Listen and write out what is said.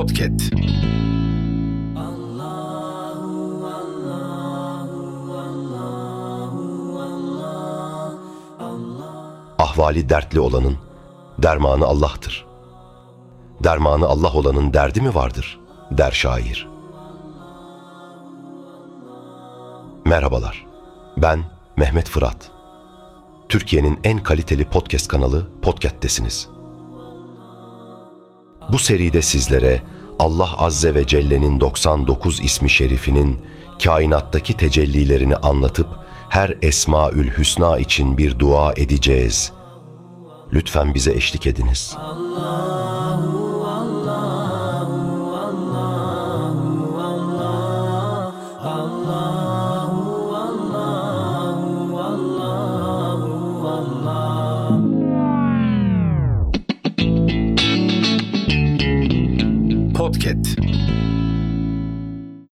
Podcast. Ahvali dertli olanın dermanı Allah'tır. Dermanı Allah olanın derdi mi vardır? der şair. Merhabalar. Ben Mehmet Fırat. Türkiye'nin en kaliteli podcast kanalı Podcast'tesiniz. Bu seride sizlere Allah Azze ve Celle'nin 99 ismi şerifinin kainattaki tecellilerini anlatıp her Esmaül Hüsna için bir dua edeceğiz. Lütfen bize eşlik ediniz. Podcast.